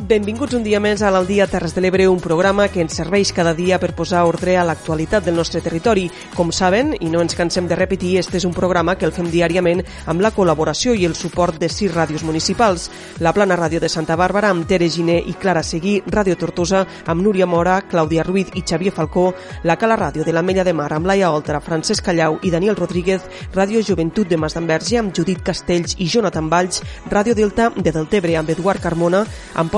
Benvinguts un dia més a l'Aldia Terres de l'Ebre, un programa que ens serveix cada dia per posar ordre a l'actualitat del nostre territori. Com saben, i no ens cansem de repetir, este és un programa que el fem diàriament amb la col·laboració i el suport de sis ràdios municipals. La Plana Ràdio de Santa Bàrbara amb Tere Giné i Clara Seguí, Ràdio Tortosa amb Núria Mora, Clàudia Ruiz i Xavier Falcó, la Cala Ràdio de la Mella de Mar amb Laia Oltra, Francesc Callau i Daniel Rodríguez, Ràdio Joventut de Masdenverge amb Judit Castells i Jonathan Valls, Ràdio Delta de Deltebre amb Eduard Carmona,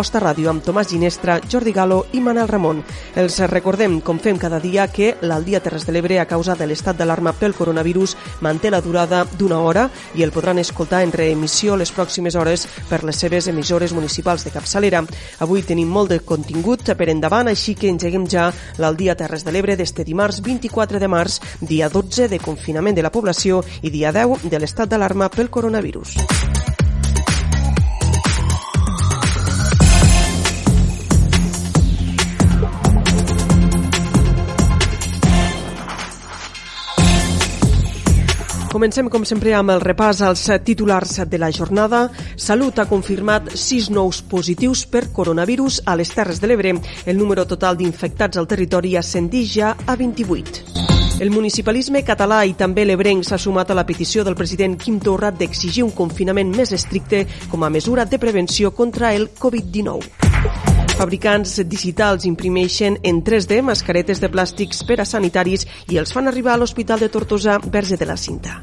Amposta Ràdio amb Tomàs Ginestra, Jordi Galo i Manel Ramon. Els recordem, com fem cada dia, que l'Aldia Terres de l'Ebre, a causa de l'estat d'alarma pel coronavirus, manté la durada d'una hora i el podran escoltar en reemissió les pròximes hores per les seves emissores municipals de capçalera. Avui tenim molt de contingut per endavant, així que engeguem ja l'Aldia Terres de l'Ebre d'este dimarts 24 de març, dia 12 de confinament de la població i dia 10 de l'estat d'alarma pel coronavirus. Comencem, com sempre, amb el repàs als titulars de la jornada. Salut ha confirmat sis nous positius per coronavirus a les Terres de l'Ebre. El número total d'infectats al territori ascendix ja a 28. El municipalisme català i també l'ebrenc s'ha sumat a la petició del president Quim Torra d'exigir un confinament més estricte com a mesura de prevenció contra el Covid-19. Fabricants digitals imprimeixen en 3D mascaretes de plàstics per a sanitaris i els fan arribar a l'Hospital de Tortosa Verge de la Cinta.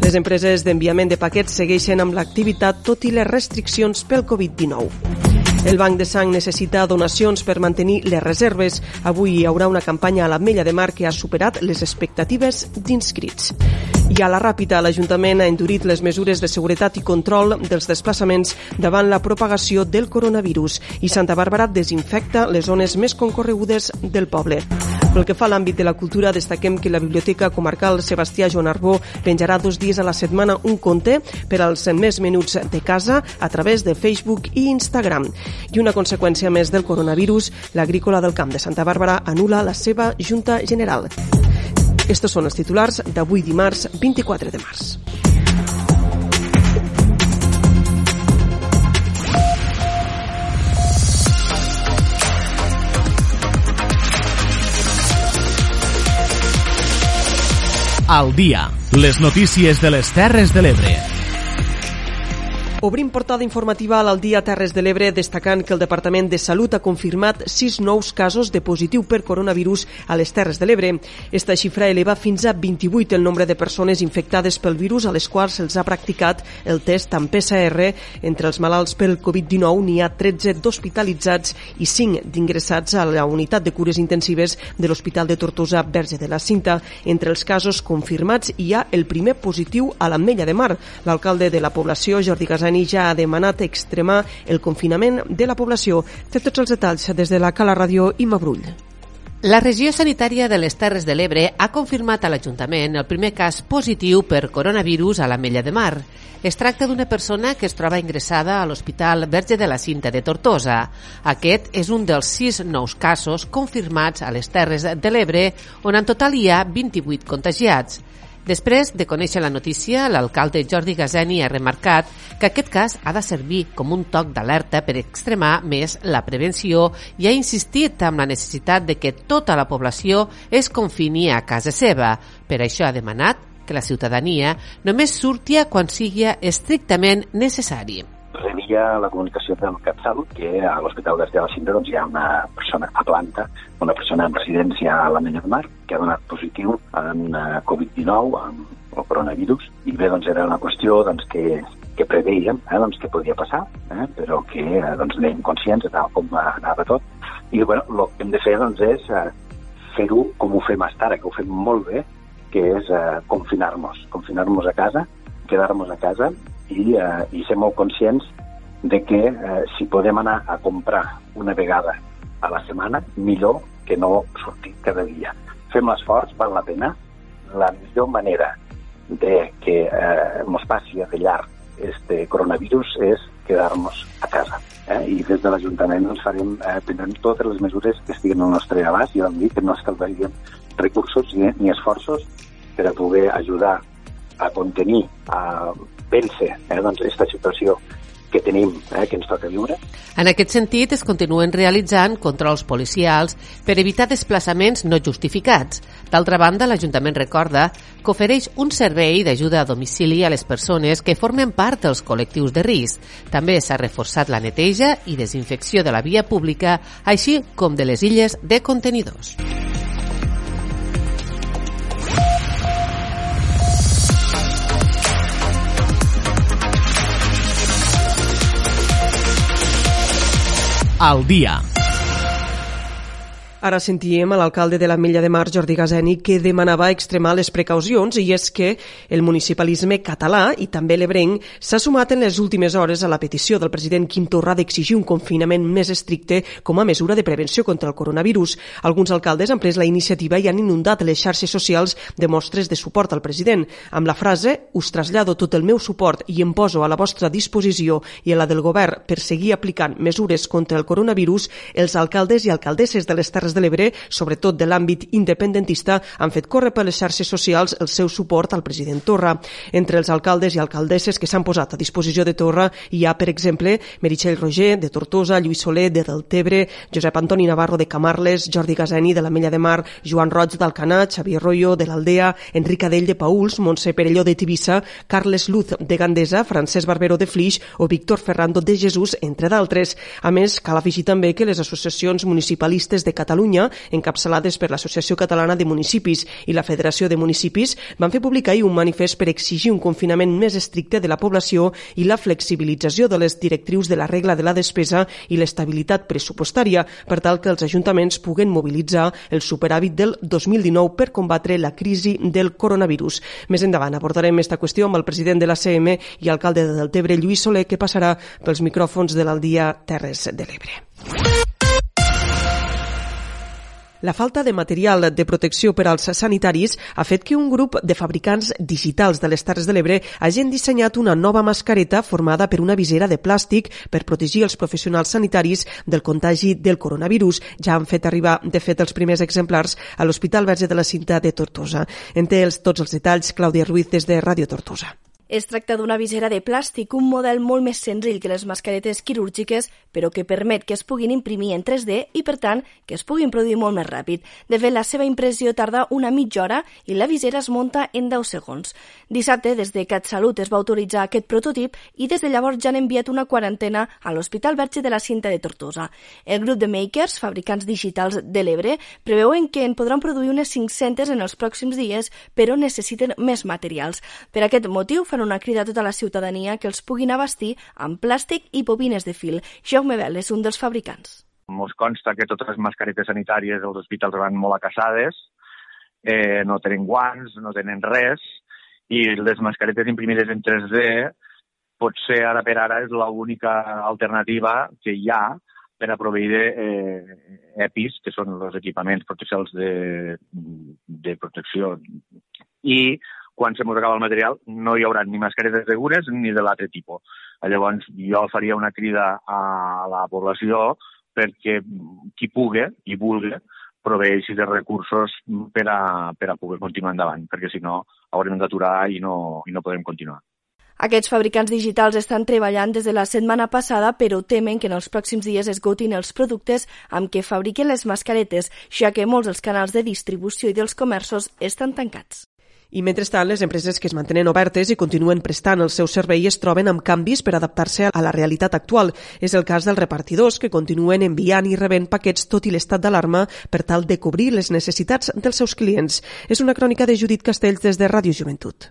Les empreses d'enviament de paquets segueixen amb l'activitat tot i les restriccions pel Covid-19. El Banc de Sang necessita donacions per mantenir les reserves. Avui hi haurà una campanya a l'Ametlla de Mar que ha superat les expectatives d'inscrits. I a la ràpida, l'Ajuntament ha endurit les mesures de seguretat i control dels desplaçaments davant la propagació del coronavirus i Santa Bàrbara desinfecta les zones més concorregudes del poble. Pel que fa a l'àmbit de la cultura, destaquem que la Biblioteca Comarcal Sebastià Joan Arbó penjarà dos dies a la setmana un conte per als més menuts de casa a través de Facebook i Instagram. I una conseqüència més del coronavirus, l'agrícola del Camp de Santa Bàrbara anula la seva Junta General. Estos són els titulars d'avui dimarts 24 de març. Al dia, les notícies de les Terres de l'Ebre. Obrim portada informativa a l'Aldia Terres de l'Ebre destacant que el Departament de Salut ha confirmat sis nous casos de positiu per coronavirus a les Terres de l'Ebre. Esta xifra eleva fins a 28 el nombre de persones infectades pel virus a les quals se'ls ha practicat el test amb PCR. Entre els malalts pel Covid-19 n'hi ha 13 d'hospitalitzats i 5 d'ingressats a la unitat de cures intensives de l'Hospital de Tortosa Verge de la Cinta. Entre els casos confirmats hi ha el primer positiu a l'Ametlla de Mar. L'alcalde de la població, Jordi Casani, Dani ja ha demanat extremar el confinament de la població. Té tots els detalls des de la Cala Ràdio i Mabrull. La regió sanitària de les Terres de l'Ebre ha confirmat a l'Ajuntament el primer cas positiu per coronavirus a la Mella de Mar. Es tracta d'una persona que es troba ingressada a l'Hospital Verge de la Cinta de Tortosa. Aquest és un dels sis nous casos confirmats a les Terres de l'Ebre, on en total hi ha 28 contagiats. Després de conèixer la notícia, l'alcalde Jordi Gazeni ha remarcat que aquest cas ha de servir com un toc d'alerta per extremar més la prevenció i ha insistit amb la necessitat de que tota la població es confini a casa seva. Per això ha demanat que la ciutadania només surti quan sigui estrictament necessari rebia la comunicació del CatSalut que a l'Hospital de la Cinta doncs, hi ha una persona a planta, una persona en residència a la Mena de Mar, que ha donat positiu en eh, Covid-19, amb el coronavirus i bé, doncs era una qüestió doncs, que, que preveiem eh, doncs, que podia passar, eh, però que eh, doncs, anem conscients de com anava tot. I bueno, el que hem de fer doncs, és eh, fer-ho com ho fem ara, que ho fem molt bé, que és eh, confinar-nos, confinar-nos a casa, quedar-nos a casa i, eh, i ser molt conscients de que eh, si podem anar a comprar una vegada a la setmana, millor que no sortir cada dia. Fem l'esforç, val la pena. La millor manera de que eh, ens passi de llarg este coronavirus és quedar-nos a casa. Eh? I des de l'Ajuntament ens farem, eh, prendrem totes les mesures que estiguen al nostre abast i vam dir que no escalfaríem recursos ni, ni esforços per a poder ajudar a contenir, a vèncer eh, doncs, aquesta situació que tenim, eh, que ens toca viure. En aquest sentit, es continuen realitzant controls policials per evitar desplaçaments no justificats. D'altra banda, l'Ajuntament recorda que ofereix un servei d'ajuda a domicili a les persones que formen part dels col·lectius de risc. També s'ha reforçat la neteja i desinfecció de la via pública, així com de les illes de contenidors. Al dia. Ara sentíem a l'alcalde de la Mella de Mar, Jordi Gazeni, que demanava extremar les precaucions i és que el municipalisme català i també l'ebrenc s'ha sumat en les últimes hores a la petició del president Quim Torra d'exigir un confinament més estricte com a mesura de prevenció contra el coronavirus. Alguns alcaldes han pres la iniciativa i han inundat les xarxes socials de mostres de suport al president, amb la frase «Us trasllado tot el meu suport i em poso a la vostra disposició i a la del govern per seguir aplicant mesures contra el coronavirus», els alcaldes i alcaldesses de les Terres Terres de l'Ebre, sobretot de l'àmbit independentista, han fet córrer per les xarxes socials el seu suport al president Torra. Entre els alcaldes i alcaldesses que s'han posat a disposició de Torra hi ha, per exemple, Meritxell Roger, de Tortosa, Lluís Soler, de Deltebre, Josep Antoni Navarro, de Camarles, Jordi Gazeni, de la Mella de Mar, Joan Roig d'Alcanà, Xavier Royo, de l'Aldea, Enric Adell de Pauls, Montse Perelló de Tivissa, Carles Luz de Gandesa, Francesc Barbero de Flix o Víctor Ferrando de Jesús, entre d'altres. A més, cal afegir també que les associacions municipalistes de Catalunya Catalunya, encapçalades per l'Associació Catalana de Municipis i la Federació de Municipis, van fer publicar un manifest per exigir un confinament més estricte de la població i la flexibilització de les directrius de la regla de la despesa i l'estabilitat pressupostària, per tal que els ajuntaments puguen mobilitzar el superàvit del 2019 per combatre la crisi del coronavirus. Més endavant abordarem aquesta qüestió amb el president de la CM i alcalde de Deltebre, Lluís Soler, que passarà pels micròfons de l'Aldia Terres de l'Ebre. La falta de material de protecció per als sanitaris ha fet que un grup de fabricants digitals de les Terres de l'Ebre hagin dissenyat una nova mascareta formada per una visera de plàstic per protegir els professionals sanitaris del contagi del coronavirus. Ja han fet arribar, de fet, els primers exemplars a l'Hospital Verge de la Cinta de Tortosa. En té els, tots els detalls Clàudia Ruiz des de Ràdio Tortosa. Es tracta d'una visera de plàstic, un model molt més senzill que les mascaretes quirúrgiques, però que permet que es puguin imprimir en 3D i, per tant, que es puguin produir molt més ràpid. De fet, la seva impressió tarda una mitja hora i la visera es munta en 10 segons. Dissabte, des de CatSalut es va autoritzar aquest prototip i des de llavors ja han enviat una quarantena a l'Hospital Verge de la Cinta de Tortosa. El grup de makers, fabricants digitals de l'Ebre, preveuen que en podran produir unes 500 en els pròxims dies, però necessiten més materials. Per aquest motiu, fan fan una crida a tota la ciutadania que els puguin abastir amb plàstic i bobines de fil. Jaume Bel és un dels fabricants. Ens consta que totes les mascaretes sanitàries dels hospitals van molt acaçades, eh, no tenen guants, no tenen res, i les mascaretes imprimides en 3D potser ara per ara és l'única alternativa que hi ha per a proveir eh, EPIs, que són els equipaments proteccions de, de protecció. I quan se acaba el material no hi haurà ni mascaretes segures ni de l'altre tipus. Llavors, jo faria una crida a la població perquè qui pugui i vulgui proveeixi de recursos per a, per a poder continuar endavant, perquè si no haurem d'aturar i, no, i no podrem continuar. Aquests fabricants digitals estan treballant des de la setmana passada, però temen que en els pròxims dies esgotin els productes amb què fabriquen les mascaretes, ja que molts dels canals de distribució i dels comerços estan tancats. I mentrestant, les empreses que es mantenen obertes i continuen prestant el seu servei es troben amb canvis per adaptar-se a la realitat actual. És el cas dels repartidors, que continuen enviant i rebent paquets tot i l'estat d'alarma per tal de cobrir les necessitats dels seus clients. És una crònica de Judit Castells des de Ràdio Joventut.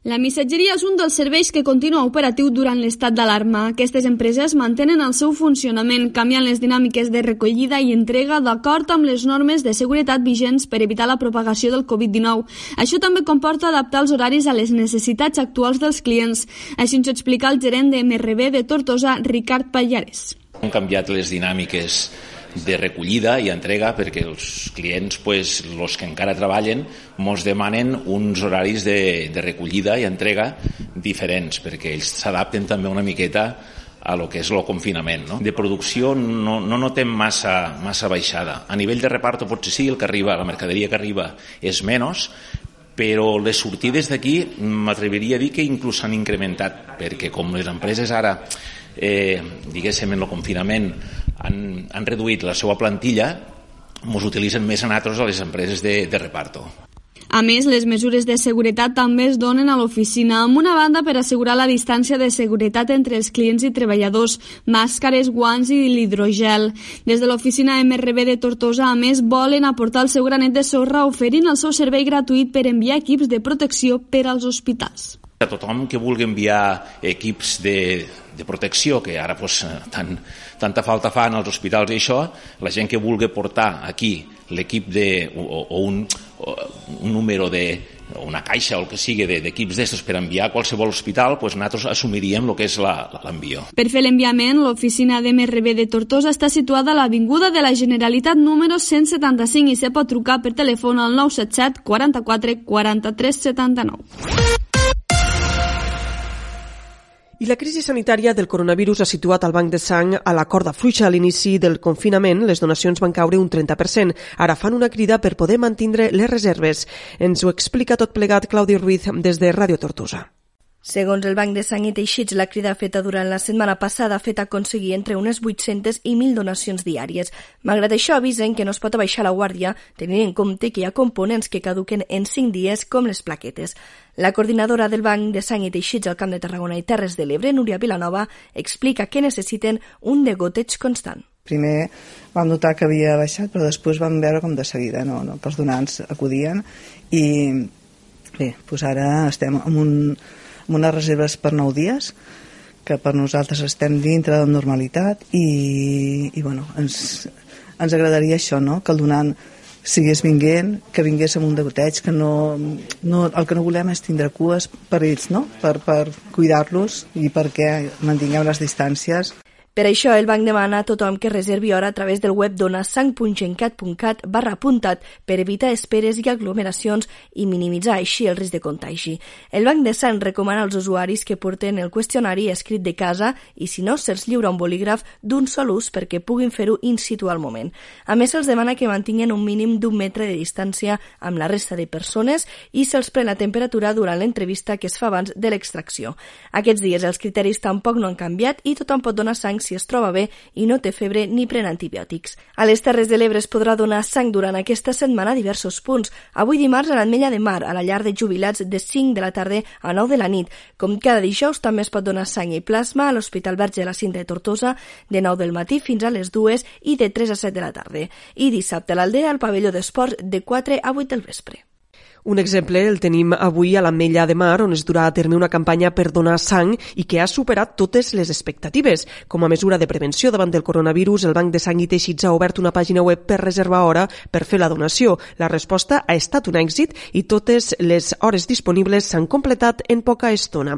La missatgeria és un dels serveis que continua operatiu durant l'estat d'alarma. Aquestes empreses mantenen el seu funcionament, canviant les dinàmiques de recollida i entrega d'acord amb les normes de seguretat vigents per evitar la propagació del Covid-19. Això també comporta adaptar els horaris a les necessitats actuals dels clients. Així ens ho explica el gerent de MRB de Tortosa, Ricard Pallares. Han canviat les dinàmiques de recollida i entrega perquè els clients, pues, els que encara treballen, ens demanen uns horaris de, de recollida i entrega diferents perquè ells s'adapten també una miqueta a lo que és el confinament. No? De producció no, no notem massa, massa baixada. A nivell de reparto potser sí, el que arriba, la mercaderia que arriba és menys, però les sortides d'aquí m'atreviria a dir que inclús s'han incrementat, perquè com les empreses ara, eh, diguéssim, en el confinament han, han reduït la seva plantilla, ens utilitzen més a nosaltres a les empreses de, de reparto. A més, les mesures de seguretat també es donen a l'oficina, amb una banda per assegurar la distància de seguretat entre els clients i treballadors, màscares, guants i l'hidrogel. Des de l'oficina MRB de Tortosa, a més, volen aportar el seu granet de sorra oferint el seu servei gratuït per enviar equips de protecció per als hospitals. A tothom que vulgui enviar equips de, de protecció, que ara pues, tant, tanta falta fan als hospitals i això, la gent que vulgui portar aquí l'equip de, o, o, un, o un número de, una caixa o el que sigui d'equips d'estos per enviar a qualsevol hospital, pues nosaltres assumiríem el que és l'envió. Per fer l'enviament, l'oficina d'MRB de Tortosa està situada a l'Avinguda de la Generalitat número 175 i se pot trucar per telèfon al 977 44 43 79. I la crisi sanitària del coronavirus ha situat el banc de sang a la corda fluixa a l'inici del confinament. Les donacions van caure un 30%. Ara fan una crida per poder mantindre les reserves. Ens ho explica tot plegat Claudi Ruiz des de Ràdio Tortosa. Segons el Banc de Sang i Teixits, la crida feta durant la setmana passada ha fet aconseguir entre unes 800 i 1.000 donacions diàries. Malgrat això, avisen que no es pot abaixar la guàrdia, tenint en compte que hi ha components que caduquen en 5 dies, com les plaquetes. La coordinadora del Banc de Sang i Teixits al Camp de Tarragona i Terres de l'Ebre, Núria Vilanova, explica que necessiten un degoteig constant. Primer vam notar que havia baixat, però després vam veure com de seguida no, no, que els donants acudien i bé, doncs ara estem en un, amb unes reserves per 9 dies que per nosaltres estem dintre de normalitat i, i bueno, ens, ens agradaria això, no? que el donant sigués vinguent, que vingués amb un degoteig, que no, no, el que no volem és tindre cues per ells, no? per, per cuidar-los i perquè mantinguem les distàncies. Per això, el banc demana a tothom que reservi hora a través del web donasang.gencat.cat barra apuntat per evitar esperes i aglomeracions i minimitzar així el risc de contagi. El Banc de Sang recomana als usuaris que porten el qüestionari escrit de casa i, si no, se'ls lliura un bolígraf d'un sol ús perquè puguin fer-ho in situ al moment. A més, se'ls demana que mantinguin un mínim d'un metre de distància amb la resta de persones i se'ls pren la temperatura durant l'entrevista que es fa abans de l'extracció. Aquests dies els criteris tampoc no han canviat i tothom pot donar sang si es troba bé i no té febre ni pren antibiòtics. A les Terres de l'Ebre es podrà donar sang durant aquesta setmana a diversos punts. Avui dimarts a l'Ametlla de Mar, a la llar de jubilats de 5 de la tarda a 9 de la nit. Com cada dijous també es pot donar sang i plasma a l'Hospital Verge de la Cinta de Tortosa de 9 del matí fins a les 2 i de 3 a 7 de la tarda. I dissabte a l'Aldea al pavelló d'esports de 4 a 8 del vespre. Un exemple el tenim avui a l'Ametlla de Mar, on es durà a terme una campanya per donar sang i que ha superat totes les expectatives. Com a mesura de prevenció davant del coronavirus, el Banc de Sang i Teixits ha obert una pàgina web per reservar hora per fer la donació. La resposta ha estat un èxit i totes les hores disponibles s'han completat en poca estona.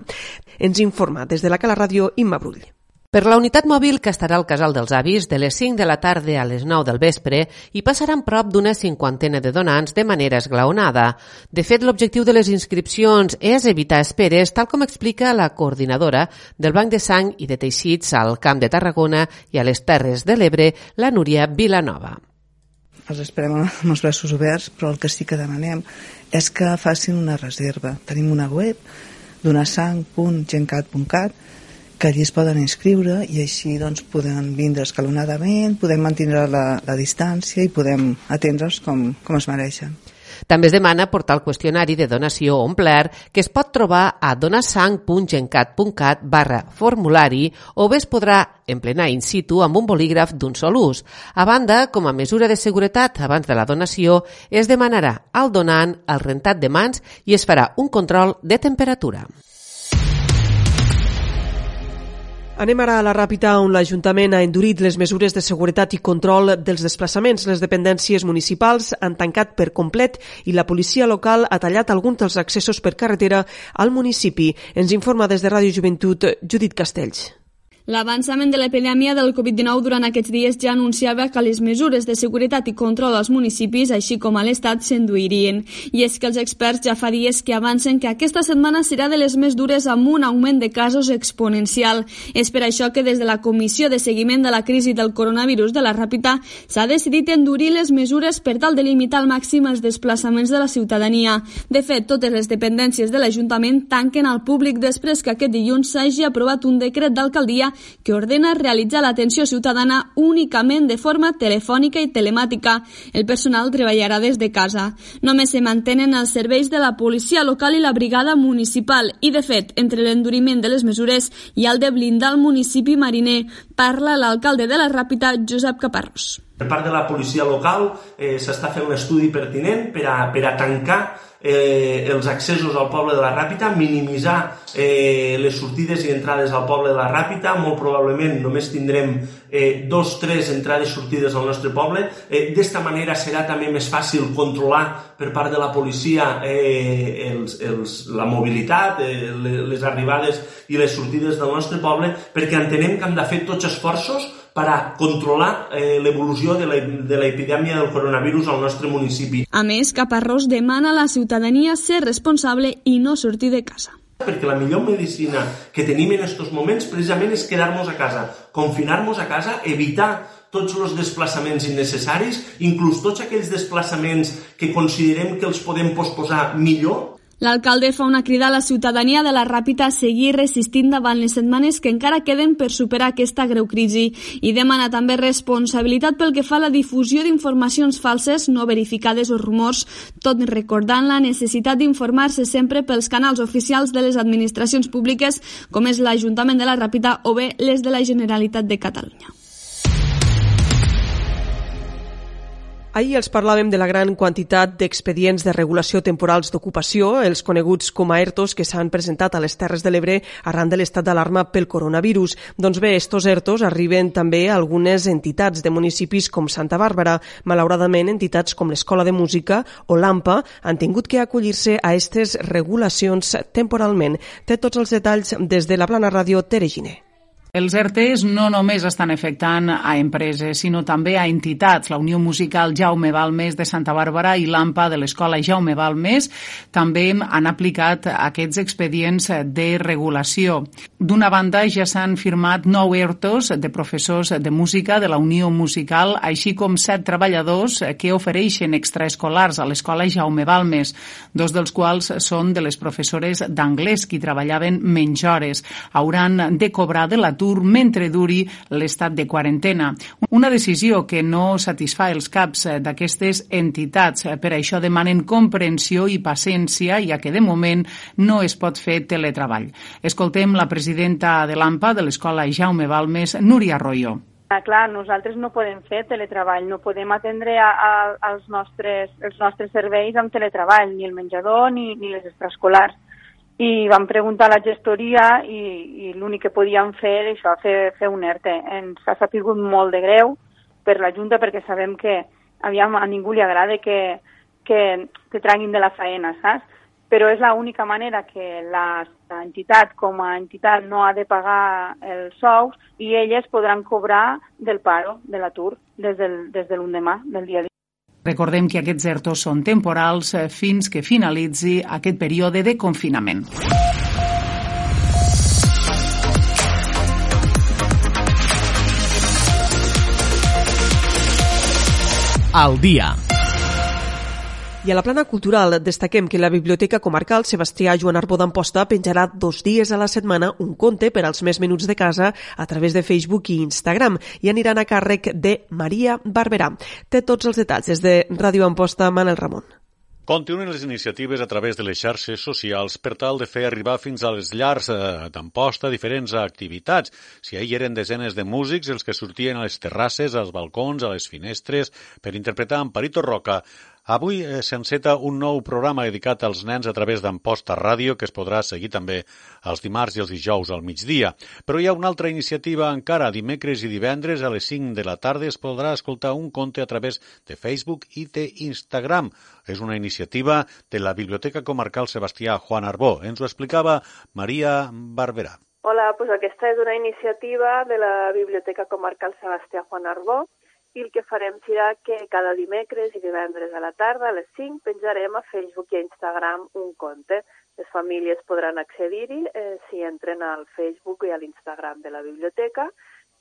Ens informa des de la Cala Ràdio Imma Brull. Per la unitat mòbil que estarà al Casal dels Avis de les 5 de la tarda a les 9 del vespre hi passaran prop d'una cinquantena de donants de manera esglaonada. De fet, l'objectiu de les inscripcions és evitar esperes, tal com explica la coordinadora del Banc de Sang i de Teixits al Camp de Tarragona i a les Terres de l'Ebre, la Núria Vilanova. Els esperem amb els braços oberts, però el que sí que demanem és que facin una reserva. Tenim una web, donasang.gencat.cat, que allí es poden inscriure i així doncs, podem vindre escalonadament, podem mantenir la, la distància i podem atendre'ls com, com es mereixen. També es demana portar el qüestionari de donació omplert que es pot trobar a donasang.gencat.cat barra formulari o bé es podrà emplenar in situ amb un bolígraf d'un sol ús. A banda, com a mesura de seguretat abans de la donació, es demanarà al donant el rentat de mans i es farà un control de temperatura. Anem ara a la Ràpita, on l'Ajuntament ha endurit les mesures de seguretat i control dels desplaçaments. Les dependències municipals han tancat per complet i la policia local ha tallat alguns dels accessos per carretera al municipi. Ens informa des de Ràdio Joventut Judit Castells. L'avançament de l'epidèmia del Covid-19 durant aquests dies ja anunciava que les mesures de seguretat i control als municipis, així com a l'Estat, s'enduirien. I és que els experts ja fa dies que avancen que aquesta setmana serà de les més dures amb un augment de casos exponencial. És per això que des de la Comissió de Seguiment de la Crisi del Coronavirus de la Ràpita s'ha decidit endurir les mesures per tal de limitar al màxim els desplaçaments de la ciutadania. De fet, totes les dependències de l'Ajuntament tanquen al públic després que aquest dilluns s'hagi aprovat un decret d'alcaldia que ordena realitzar l'atenció ciutadana únicament de forma telefònica i telemàtica. El personal treballarà des de casa. Només se mantenen els serveis de la policia local i la brigada municipal i, de fet, entre l'enduriment de les mesures ha el de blindar el municipi mariner. Parla l'alcalde de la Ràpita, Josep Caparrós. Per part de la policia local eh, s'està fent un estudi pertinent per a, per a tancar eh, els accessos al poble de la Ràpita, minimitzar eh, les sortides i entrades al poble de la Ràpita, molt probablement només tindrem eh, dos, tres entrades i sortides al nostre poble. Eh, D'esta manera serà també més fàcil controlar per part de la policia eh, els, els, la mobilitat, eh, les arribades i les sortides del nostre poble, perquè entenem que hem de fer tots esforços per a controlar eh, l'evolució de l'epidèmia del coronavirus al nostre municipi. A més, Caparrós demana a la ciutadania ser responsable i no sortir de casa perquè la millor medicina que tenim en aquests moments precisament és quedar-nos a casa, confinar-nos a casa, evitar tots els desplaçaments innecessaris, inclús tots aquells desplaçaments que considerem que els podem posposar millor, L'alcalde fa una crida a la ciutadania de la Ràpita a seguir resistint davant les setmanes que encara queden per superar aquesta greu crisi i demana també responsabilitat pel que fa a la difusió d'informacions falses no verificades o rumors, tot recordant la necessitat d'informar-se sempre pels canals oficials de les administracions públiques com és l'Ajuntament de la Ràpita o bé les de la Generalitat de Catalunya. Ahir els parlàvem de la gran quantitat d'expedients de regulació temporals d'ocupació, els coneguts com a ERTOs que s'han presentat a les Terres de l'Ebre arran de l'estat d'alarma pel coronavirus. Doncs bé, estos ERTOs arriben també a algunes entitats de municipis com Santa Bàrbara. Malauradament, entitats com l'Escola de Música o l'AMPA han tingut que acollir-se a aquestes regulacions temporalment. Té tots els detalls des de la Plana Ràdio Tere Giner. Els ERTEs no només estan afectant a empreses, sinó també a entitats. La Unió Musical Jaume Balmes de Santa Bàrbara i l'AMPA de l'Escola Jaume Balmes també han aplicat aquests expedients de regulació. D'una banda, ja s'han firmat nou ERTOs de professors de música de la Unió Musical, així com set treballadors que ofereixen extraescolars a l'Escola Jaume Balmes, dos dels quals són de les professores d'anglès, qui treballaven menys hores. Hauran de cobrar de l'atur l'atur mentre duri l'estat de quarantena. Una decisió que no satisfà els caps d'aquestes entitats. Per això demanen comprensió i paciència, ja que de moment no es pot fer teletreball. Escoltem la presidenta de l'AMPA de l'Escola Jaume Balmes, Núria Arroyo. Ah, clar, nosaltres no podem fer teletreball, no podem atendre a, a, als nostres, els nostres serveis amb teletreball, ni el menjador ni, ni les extraescolars i vam preguntar a la gestoria i, i l'únic que podíem fer és fer, fer un ERTE. Ens ha sapigut molt de greu per la Junta perquè sabem que aviam, a ningú li agrada que, que te traguin de la faena, saps? Però és l'única manera que l'entitat com a entitat no ha de pagar els sous i elles podran cobrar del paro, de l'atur, des del, des de l'endemà, del dia Recordem que aquests ERTOs són temporals eh, fins que finalitzi aquest període de confinament. Al dia. I a la plana cultural destaquem que la Biblioteca Comarcal Sebastià Joan Arbó d'Amposta penjarà dos dies a la setmana un conte per als més menuts de casa a través de Facebook i Instagram i aniran a càrrec de Maria Barberà. Té tots els detalls des de Ràdio Amposta, Manel Ramon. Continuen les iniciatives a través de les xarxes socials per tal de fer arribar fins a les llars eh, d'Amposta diferents activitats. Si ahir eren desenes de músics els que sortien a les terrasses, als balcons, a les finestres, per interpretar Amparito Roca, Avui eh, s'enceta un nou programa dedicat als nens a través d'Amposta Ràdio que es podrà seguir també els dimarts i els dijous al migdia. Però hi ha una altra iniciativa encara. Dimecres i divendres a les 5 de la tarda es podrà escoltar un conte a través de Facebook i de Instagram. És una iniciativa de la Biblioteca Comarcal Sebastià Juan Arbó. Ens ho explicava Maria Barberà. Hola, pues aquesta és una iniciativa de la Biblioteca Comarcal Sebastià Juan Arbó i el que farem serà que cada dimecres i divendres a la tarda a les 5 penjarem a Facebook i a Instagram un conte. Les famílies podran accedir-hi eh, si entren al Facebook i a l'Instagram de la biblioteca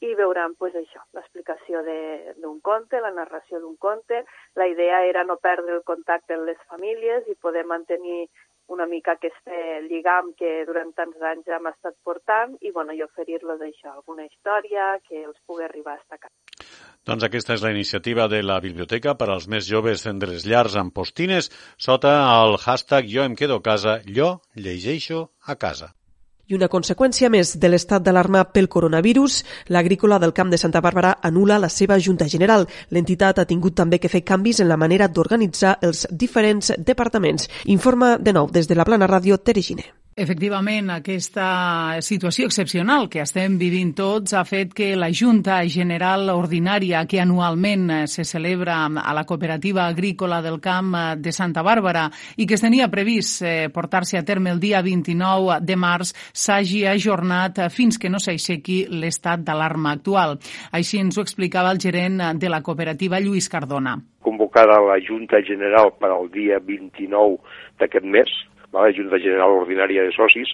i veuran pues, això, l'explicació d'un conte, la narració d'un conte. La idea era no perdre el contacte amb les famílies i poder mantenir una mica aquest lligam que durant tants anys hem estat portant i, bueno, i oferir-los això, alguna història que els pugui arribar a estar doncs aquesta és la iniciativa de la biblioteca per als més joves de les llars amb postines sota el hashtag Jo em quedo a casa, jo llegeixo a casa. I una conseqüència més de l'estat d'alarma pel coronavirus, l'agrícola del Camp de Santa Bàrbara anula la seva Junta General. L'entitat ha tingut també que fer canvis en la manera d'organitzar els diferents departaments. Informa de nou des de la Plana Ràdio Teregine. Efectivament, aquesta situació excepcional que estem vivint tots ha fet que la Junta General Ordinària que anualment se celebra a la Cooperativa Agrícola del Camp de Santa Bàrbara i que es tenia previst eh, portar-se a terme el dia 29 de març s'hagi ajornat fins que no s'aixequi l'estat d'alarma actual. Així ens ho explicava el gerent de la cooperativa, Lluís Cardona. Convocada la Junta General per al dia 29 d'aquest mes, la Junta General Ordinària de Socis,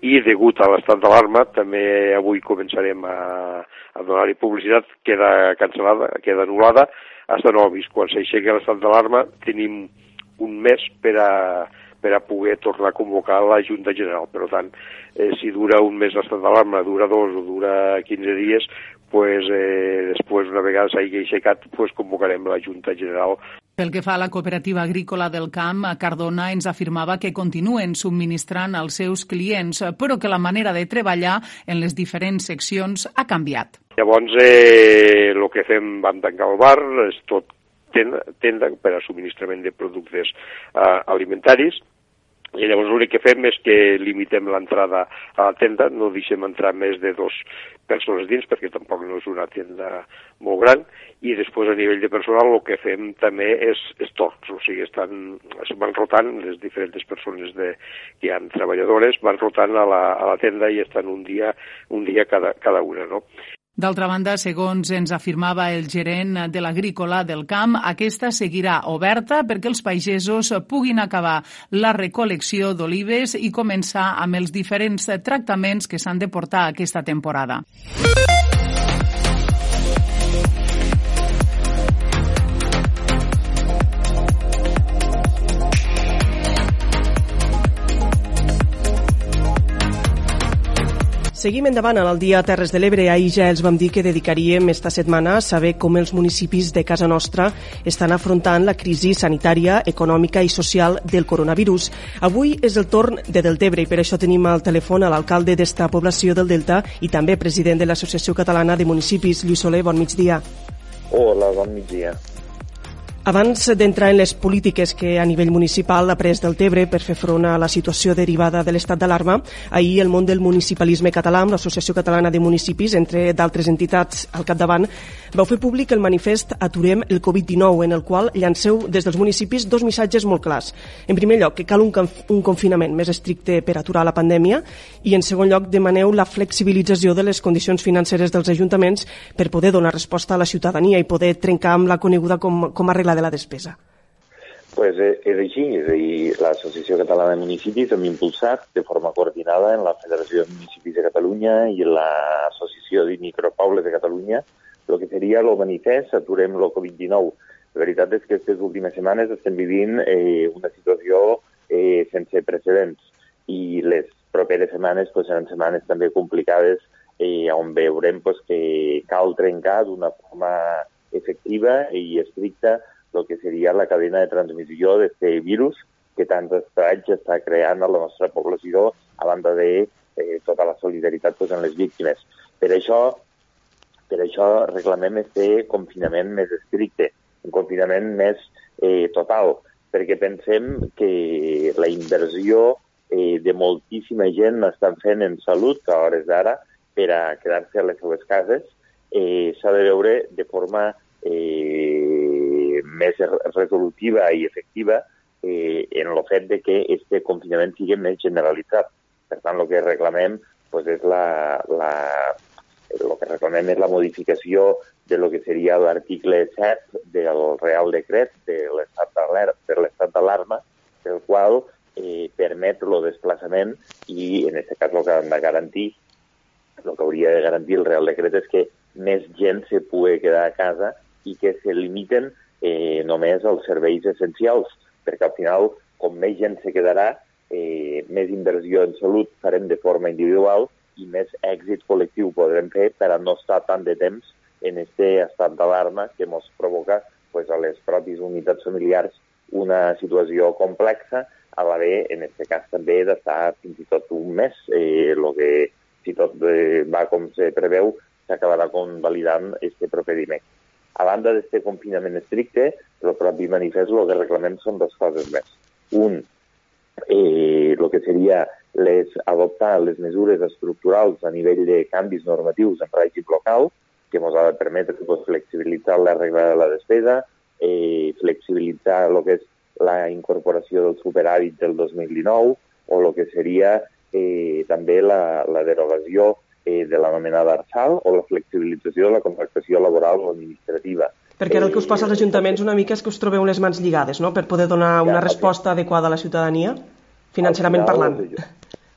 i degut a l'estat d'alarma també avui començarem a, a donar-hi publicitat, queda cancel·lada, queda anul·lada, hasta no vist. Quan s'aixequi l'estat d'alarma tenim un mes per a, per a poder tornar a convocar la Junta General. Per tant, eh, si dura un mes l'estat d'alarma, dura dos o dura 15 dies, pues, eh, després, una vegada s'hagi aixecat, pues, convocarem la Junta General pel que fa a la cooperativa agrícola del camp, Cardona ens afirmava que continuen subministrant als seus clients, però que la manera de treballar en les diferents seccions ha canviat. Llavors, eh, el que fem, vam tancar el bar, és tot tenda, tenda per a subministrament de productes eh, alimentaris, i llavors l'únic que fem és que limitem l'entrada a la tenda, no deixem entrar més de dos persones dins, perquè tampoc no és una tenda molt gran, i després a nivell de personal el que fem també és, és o sigui, estan, es van rotant les diferents persones de, que hi ha treballadores, van rotant a la, a la tenda i estan un dia, un dia cada, cada una, no? D'altra banda, segons ens afirmava el gerent de l'agrícola del camp, aquesta seguirà oberta perquè els pagesos puguin acabar la recol·lecció d'olives i començar amb els diferents tractaments que s'han de portar aquesta temporada. Seguim endavant al dia Terres de l'Ebre. Ahir ja els vam dir que dedicaríem esta setmana a saber com els municipis de casa nostra estan afrontant la crisi sanitària, econòmica i social del coronavirus. Avui és el torn de Deltebre i per això tenim al telèfon a l'alcalde d'esta població del Delta i també president de l'Associació Catalana de Municipis, Lluís Soler. Bon migdia. Hola, bon migdia. Abans d'entrar en les polítiques que a nivell municipal ha pres del Tebre per fer front a la situació derivada de l'estat d'alarma, ahir el món del municipalisme català, amb l'Associació Catalana de Municipis, entre d'altres entitats al capdavant, vau fer públic el manifest Aturem el Covid-19, en el qual llanceu des dels municipis dos missatges molt clars. En primer lloc, que cal un, un confinament més estricte per aturar la pandèmia i, en segon lloc, demaneu la flexibilització de les condicions financeres dels ajuntaments per poder donar resposta a la ciutadania i poder trencar amb la coneguda com, com a regla de la despesa? Pues és, és així, és a dir, l'Associació Catalana de Municipis hem impulsat de forma coordinada en la Federació de Municipis de Catalunya i l'Associació de Micropobles de Catalunya el que seria el manifest Aturem el Covid-19. La veritat és que aquestes últimes setmanes estem vivint eh, una situació eh, sense precedents i les properes setmanes pues, seran setmanes també complicades eh, on veurem pues, que cal trencar d'una forma efectiva i estricta el que seria la cadena de transmissió d'aquest virus que tants estralls està creant a la nostra població, a banda de eh, tota la solidaritat pues, en les víctimes. Per això, per això reclamem este confinament més estricte, un confinament més eh, total, perquè pensem que la inversió eh, de moltíssima gent estan fent en salut que a hores d'ara per a quedar-se a les seues cases eh, s'ha de veure de forma eh, més resolutiva i efectiva eh, en el fet de que este confinament sigui més generalitzat. Per tant, el que reclamem pues, és la, la, el que reclamem és la modificació de lo que seria l'article 7 del Real Decret de l'estat d'alarma, el qual eh, permet el desplaçament i, en aquest cas, el que han de garantir, el que hauria de garantir el Real Decret és que més gent se pugui quedar a casa i que se limiten eh, només els serveis essencials, perquè al final, com més gent se quedarà, eh, més inversió en salut farem de forma individual i més èxit col·lectiu podrem fer per a no estar tant de temps en este estat d'alarma que ens provoca pues, a les pròpies unitats familiars una situació complexa, a bé, en aquest cas també, d'estar fins i tot un mes, eh, que si tot eh, va com se preveu, s'acabarà convalidant este procediment. A banda d'aquest confinament estricte, el propi manifest el que reclamem són dues coses més. Un, eh, el que seria les, adoptar les mesures estructurals a nivell de canvis normatius en règim local, que ens ha de permetre pues, flexibilitzar la regla de la despesa, eh, flexibilitzar el que és la incorporació del superàvit del 2019 o el que seria eh, també la, la derogació eh, de l'anomenada ARSAL o la flexibilització de la contractació laboral o administrativa. Perquè ara el que us passa als ajuntaments una mica és que us trobeu les mans lligades, no?, per poder donar una resposta adequada a la ciutadania, financerament parlant.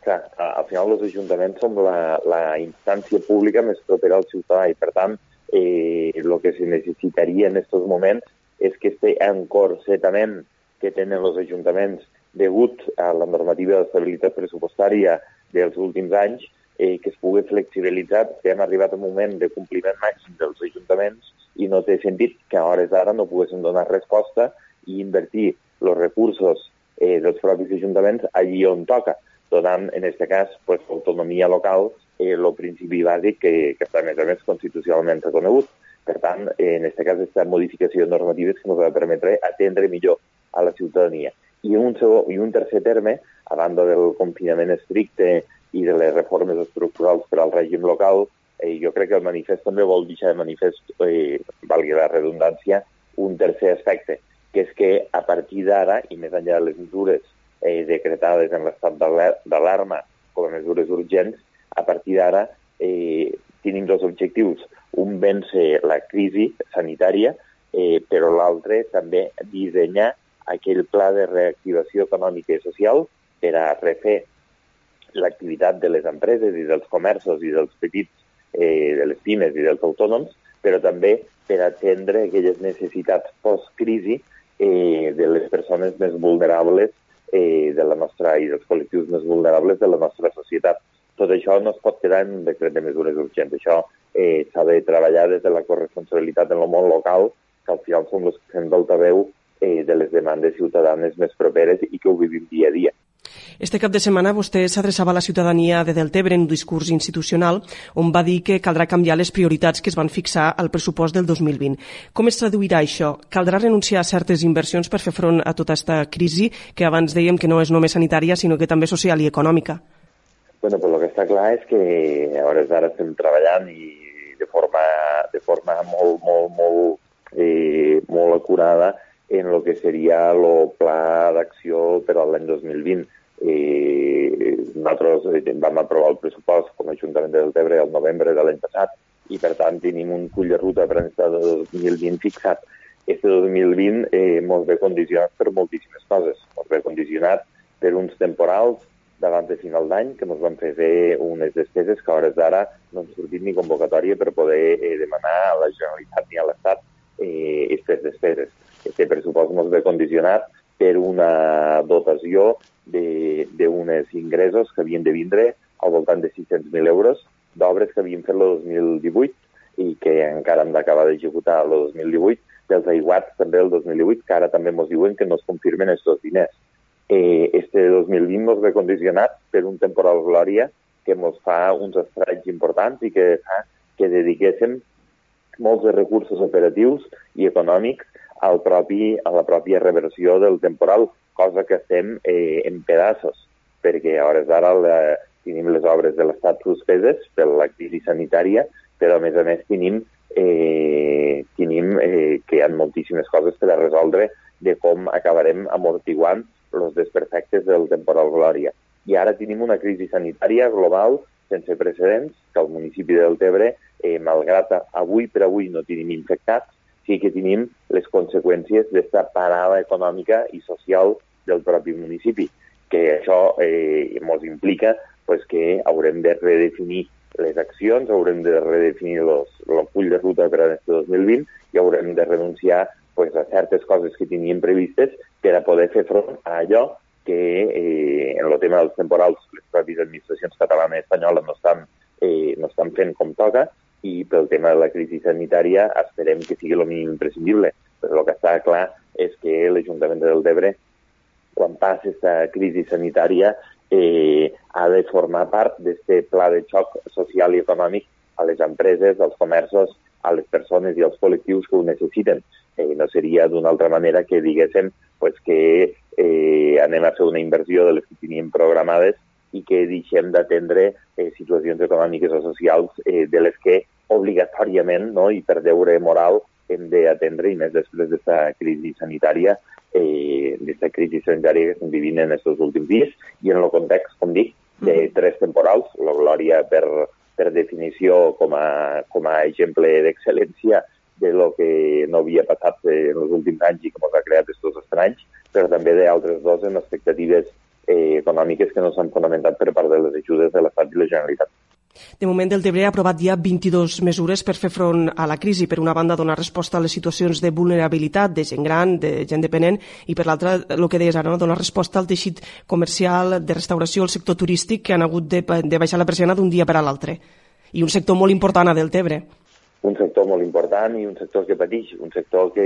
Clar, al final els ajuntaments som la, la instància pública més propera al ciutadà i, per tant, eh, el que se necessitaria en aquests moments és que este encorsetament que tenen els ajuntaments degut a la normativa d'estabilitat pressupostària dels últims anys eh, que es pugui flexibilitzar, que hem arribat a un moment de compliment màxim dels ajuntaments i no té sentit que a hores d'ara no poguéssim donar resposta i invertir els recursos eh, dels propis ajuntaments allí on toca, donant, en aquest cas, pues, autonomia local, eh, el principi bàsic que, que està, a més a més, constitucionalment reconegut. Per tant, eh, en aquest cas, aquesta modificació normativa que ens de permetre atendre millor a la ciutadania. I un, segon, I un tercer terme, a banda del confinament estricte i de les reformes estructurals per al règim local, eh, jo crec que el manifest també vol deixar de manifest, eh, valgui la redundància, un tercer aspecte, que és que a partir d'ara, i més enllà de les mesures eh, decretades en l'estat d'alarma com a mesures urgents, a partir d'ara eh, tenim dos objectius. Un, vèncer la crisi sanitària, eh, però l'altre també dissenyar aquell pla de reactivació econòmica i social per a refer l'activitat de les empreses i dels comerços i dels petits, eh, de les pimes i dels autònoms, però també per atendre aquelles necessitats post-crisi eh, de les persones més vulnerables eh, de la nostra i dels col·lectius més vulnerables de la nostra societat. Tot això no es pot quedar en un decret de mesures urgents. Això eh, s'ha de treballar des de la corresponsabilitat en el món local, que al final som els que fem d'altaveu eh, de les demandes ciutadanes més properes i que ho vivim dia a dia. Este cap de setmana vostè s'adreçava a la ciutadania de Deltebre en un discurs institucional on va dir que caldrà canviar les prioritats que es van fixar al pressupost del 2020. Com es traduirà això? Caldrà renunciar a certes inversions per fer front a tota aquesta crisi que abans dèiem que no és només sanitària sinó que també social i econòmica? Bueno, pues lo que està clar és que a hores d'ara estem treballant i de forma, de forma molt, molt, molt, eh, molt acurada en el que seria el pla d'acció per a l'any 2020. Eh, nosaltres eh, vam aprovar el pressupost com a Ajuntament de Deltebre el novembre de l'any passat i, per tant, tenim un cull de ruta per a 2020 fixat. Este 2020 eh, ens ve condicionat per moltíssimes coses. Ens ve condicionat per uns temporals davant de final d'any que ens van fer fer unes despeses que a hores d'ara no han sortit ni convocatòria per poder eh, demanar a la Generalitat ni a l'Estat eh, aquestes despeses aquest pressupost ens ve condicionat per una dotació d'uns ingressos que havien de vindre al voltant de 600.000 euros d'obres que havien fet el 2018 i que encara hem d'acabar d'executar el 2018, dels aiguats també del 2018, que ara també ens diuen que no es confirmen aquests diners. Eh, este 2020 ens ve condicionat per un temporal glòria que ens fa uns estralls importants i que fa que dediquéssim molts de recursos operatius i econòmics al propi, a la pròpia reversió del temporal, cosa que estem eh, en pedaços, perquè a hores d'ara tenim les obres de l'Estat suspeses per la crisi sanitària, però a més a més tenim, eh, tenim eh, que hi ha moltíssimes coses per a resoldre de com acabarem amortiguant els desperfectes del temporal Glòria. I ara tenim una crisi sanitària global sense precedents que al municipi del Tebre, eh, malgrat avui per avui no tenim infectats, sí que tenim les conseqüències d'aquesta parada econòmica i social del propi municipi, que això eh, ens implica pues, que haurem de redefinir les accions, haurem de redefinir el full de ruta per a aquest 2020 i haurem de renunciar pues, a certes coses que teníem previstes per a poder fer front a allò que eh, en el tema dels temporals les pròpies administracions catalanes i espanyoles no estan, eh, no estan fent com toca i pel tema de la crisi sanitària esperem que sigui el mínim imprescindible. Però el que està clar és que l'Ajuntament de Deltebre, quan passi aquesta crisi sanitària, eh, ha de formar part d'aquest pla de xoc social i econòmic a les empreses, als comerços, a les persones i als col·lectius que ho necessiten. Eh, no seria d'una altra manera que diguéssim pues, que eh, anem a fer una inversió de les que teníem programades i que deixem d'atendre eh, situacions econòmiques o socials eh, de les que obligatòriament no, i per deure moral hem d'atendre i més després d'aquesta crisi sanitària eh, d'aquesta crisi sanitària que estem vivint en aquests últims dies i en el context, com dic, de mm-hmm. tres temporals, la Glòria per, per definició com a, com a exemple d'excel·lència de lo que no havia passat en els últims anys i que ens ha creat aquests estranys, però també d'altres dos en expectatives eh, econòmiques que no s'han fonamentat per part de les ajudes de l'Estat i la Generalitat. De moment, el Tebre ha aprovat ja 22 mesures per fer front a la crisi. Per una banda, donar resposta a les situacions de vulnerabilitat de gent gran, de gent dependent, i per l'altra, el que deies ara, no? donar resposta al teixit comercial, de restauració, al sector turístic, que han hagut de, de baixar la persiana d'un dia per a l'altre. I un sector molt important a Deltebre. Un sector molt important i un sector que pateix, un sector que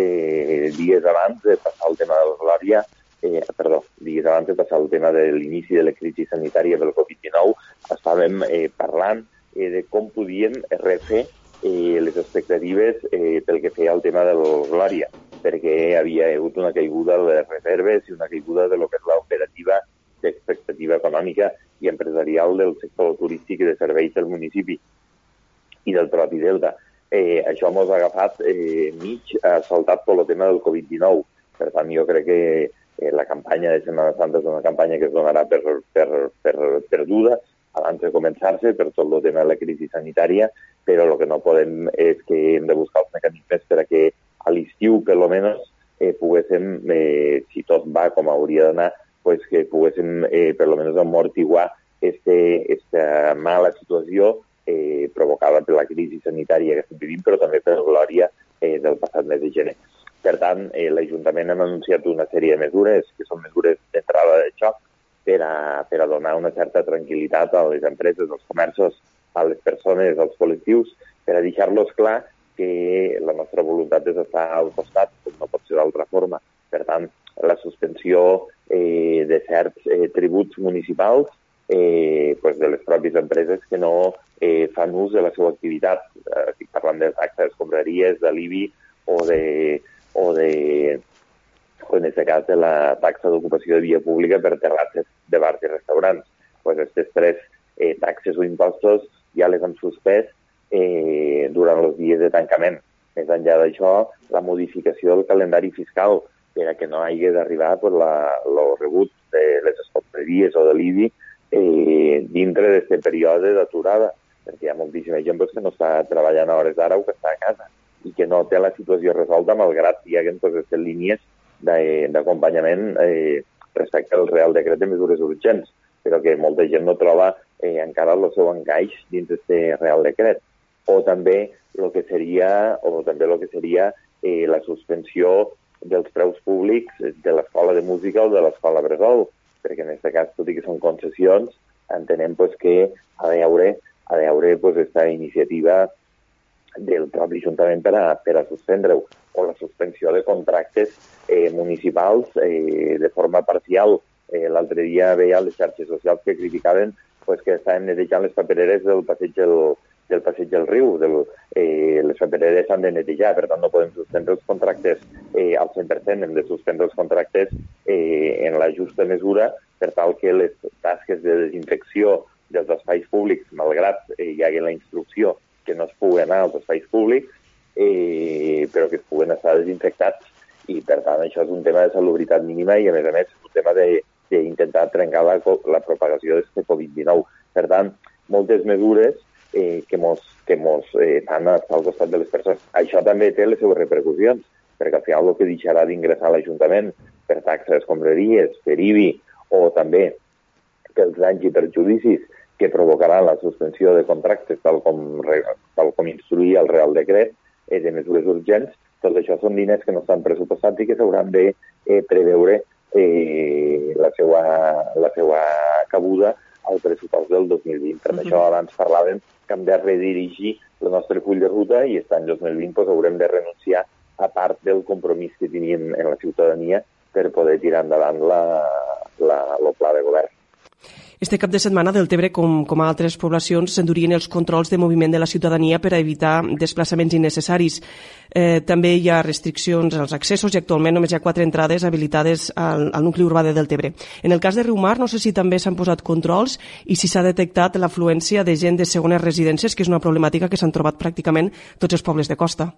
dies abans de passar el tema de la eh, perdó, digues abans de passar el tema de l'inici de la crisi sanitària del Covid-19, estàvem eh, parlant eh, de com podíem refer eh, les expectatives eh, pel que feia al tema de l'Glòria, perquè havia hagut una caiguda de les reserves i una caiguda de lo que és l'operativa d'expectativa econòmica i empresarial del sector turístic i de serveis del municipi i del propi Delta. Eh, això ens ha agafat eh, mig ha saltat per el tema del Covid-19. Per tant, jo crec que Eh, la campanya de Setmana Santa és una campanya que es donarà per, per, per perduda abans de començar-se per tot el tema de la crisi sanitària, però el que no podem és que hem de buscar els mecanismes per a que a l'estiu, per lo menos, eh, poguéssim, eh, si tot va com hauria d'anar, pues que poguéssim, eh, per lo menos, amortiguar este, esta mala situació eh, provocada per la crisi sanitària que estem vivint, però també per la glòria eh, del passat mes de gener. Per tant, eh, l'Ajuntament ha anunciat una sèrie de mesures, que són mesures d'entrada de xoc, per a, per a donar una certa tranquil·litat a les empreses, als comerços, a les persones, als col·lectius, per a deixar-los clar que la nostra voluntat és estar al costat, com no pot ser d'altra forma. Per tant, la suspensió eh, de certs eh, tributs municipals eh, pues de les pròpies empreses que no eh, fan ús de la seva activitat. Eh, estic parlant de taxes d'escombraries, de l'IBI o de, o de, en aquest cas, de la taxa d'ocupació de via pública per terrasses de bars i restaurants. pues aquestes tres eh, taxes o impostos ja les han suspès eh, durant els dies de tancament. Més enllà d'això, la modificació del calendari fiscal per a que no hagi d'arribar pues, el rebut de les escompreries o de l'IBI eh, dintre d'aquest període d'aturada, perquè hi ha moltíssima gent que no està treballant a hores d'ara o que està a casa i que no té la situació resolta malgrat hi haguem totes aquestes línies d'acompanyament eh, respecte al Real Decret de Mesures Urgents, però que molta gent no troba eh, encara el seu encaix dins d'aquest Real Decret. O també el que seria, o també el que seria eh, la suspensió dels preus públics de l'escola de música o de l'escola Bressol, perquè en aquest cas, tot i que són concessions, entenem pues, que ha de haure, ha de haure pues, esta iniciativa del propi Ajuntament per a, per a suspendre-ho. o la suspensió de contractes eh, municipals eh, de forma parcial. Eh, L'altre dia veia les xarxes socials que criticaven pues, que estaven netejant les papereres del passeig del, del passeig del riu. Del, eh, les papereres s'han de netejar, per tant no podem suspendre els contractes eh, al 100%, hem de suspendre els contractes eh, en la justa mesura per tal que les tasques de desinfecció dels espais públics, malgrat eh, hi hagi la instrucció que no es pugui anar als espais públics, eh, però que es puguen estar desinfectats i per tant això és un tema de salubritat mínima i a més a més un tema d'intentar trencar la, la propagació d'aquest Covid-19. Per tant, moltes mesures eh, que mos, que mos eh, fan estar al costat de les persones. Això també té les seves repercussions, perquè al final el que deixarà d'ingressar a l'Ajuntament per taxes escombraries, per IBI o també pels danys i perjudicis que provocaran la suspensió de contractes tal com, tal com instruïa el Real Decret eh, de mesures urgents, tot això són diners que no estan pressupostats i que s'hauran de eh, preveure eh, la, seva, la seva cabuda al pressupost del 2020. Per uh -huh. això abans parlàvem que hem de redirigir el nostre full de ruta i aquest any 2020 pues, haurem de renunciar a part del compromís que teníem en la ciutadania per poder tirar endavant la, la, el pla de govern. Este cap de setmana del Tebre, com, com a altres poblacions, s'endurien els controls de moviment de la ciutadania per a evitar desplaçaments innecessaris. Eh, també hi ha restriccions als accessos i actualment només hi ha quatre entrades habilitades al, al nucli urbà de Deltebre. En el cas de Riumar, no sé si també s'han posat controls i si s'ha detectat l'afluència de gent de segones residències, que és una problemàtica que s'han trobat pràcticament tots els pobles de costa.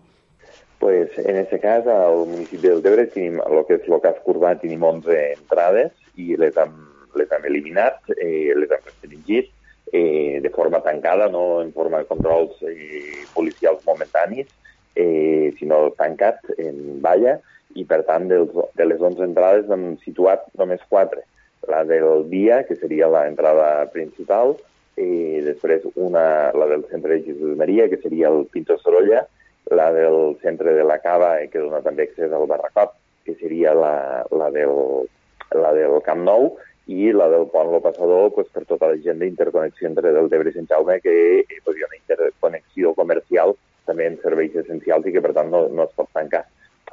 Pues en este cas, al municipi del Tebre, tenim el que és el casc urbà, tenim 11 entrades i les hem les hem eliminat, eh, les hem restringit eh, de forma tancada, no en forma de controls eh, policials momentanis, eh, sinó tancat en valla, i per tant dels, de les 11 entrades hem situat només 4. La del dia, que seria l'entrada principal, eh, després una, la del centre de Jesús Maria, que seria el Pinto Sorolla, la del centre de la Cava, eh, que dona també accés al Barracot, que seria la, la, del, la del Camp Nou, i la del pont Lo Passador pues, per tota la gent d'interconnexió entre Deltebre i Sant Jaume, que eh, pues, hi ha una interconnexió comercial també en serveis essencials i que per tant no, no es pot tancar.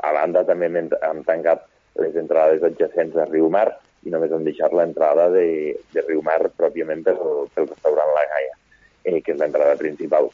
A banda també hem, hem tancat les entrades adjacents a Riu Mar i només hem deixat l'entrada de, de Riu Mar pròpiament pel, pel restaurant La Gaia, eh, que és l'entrada principal.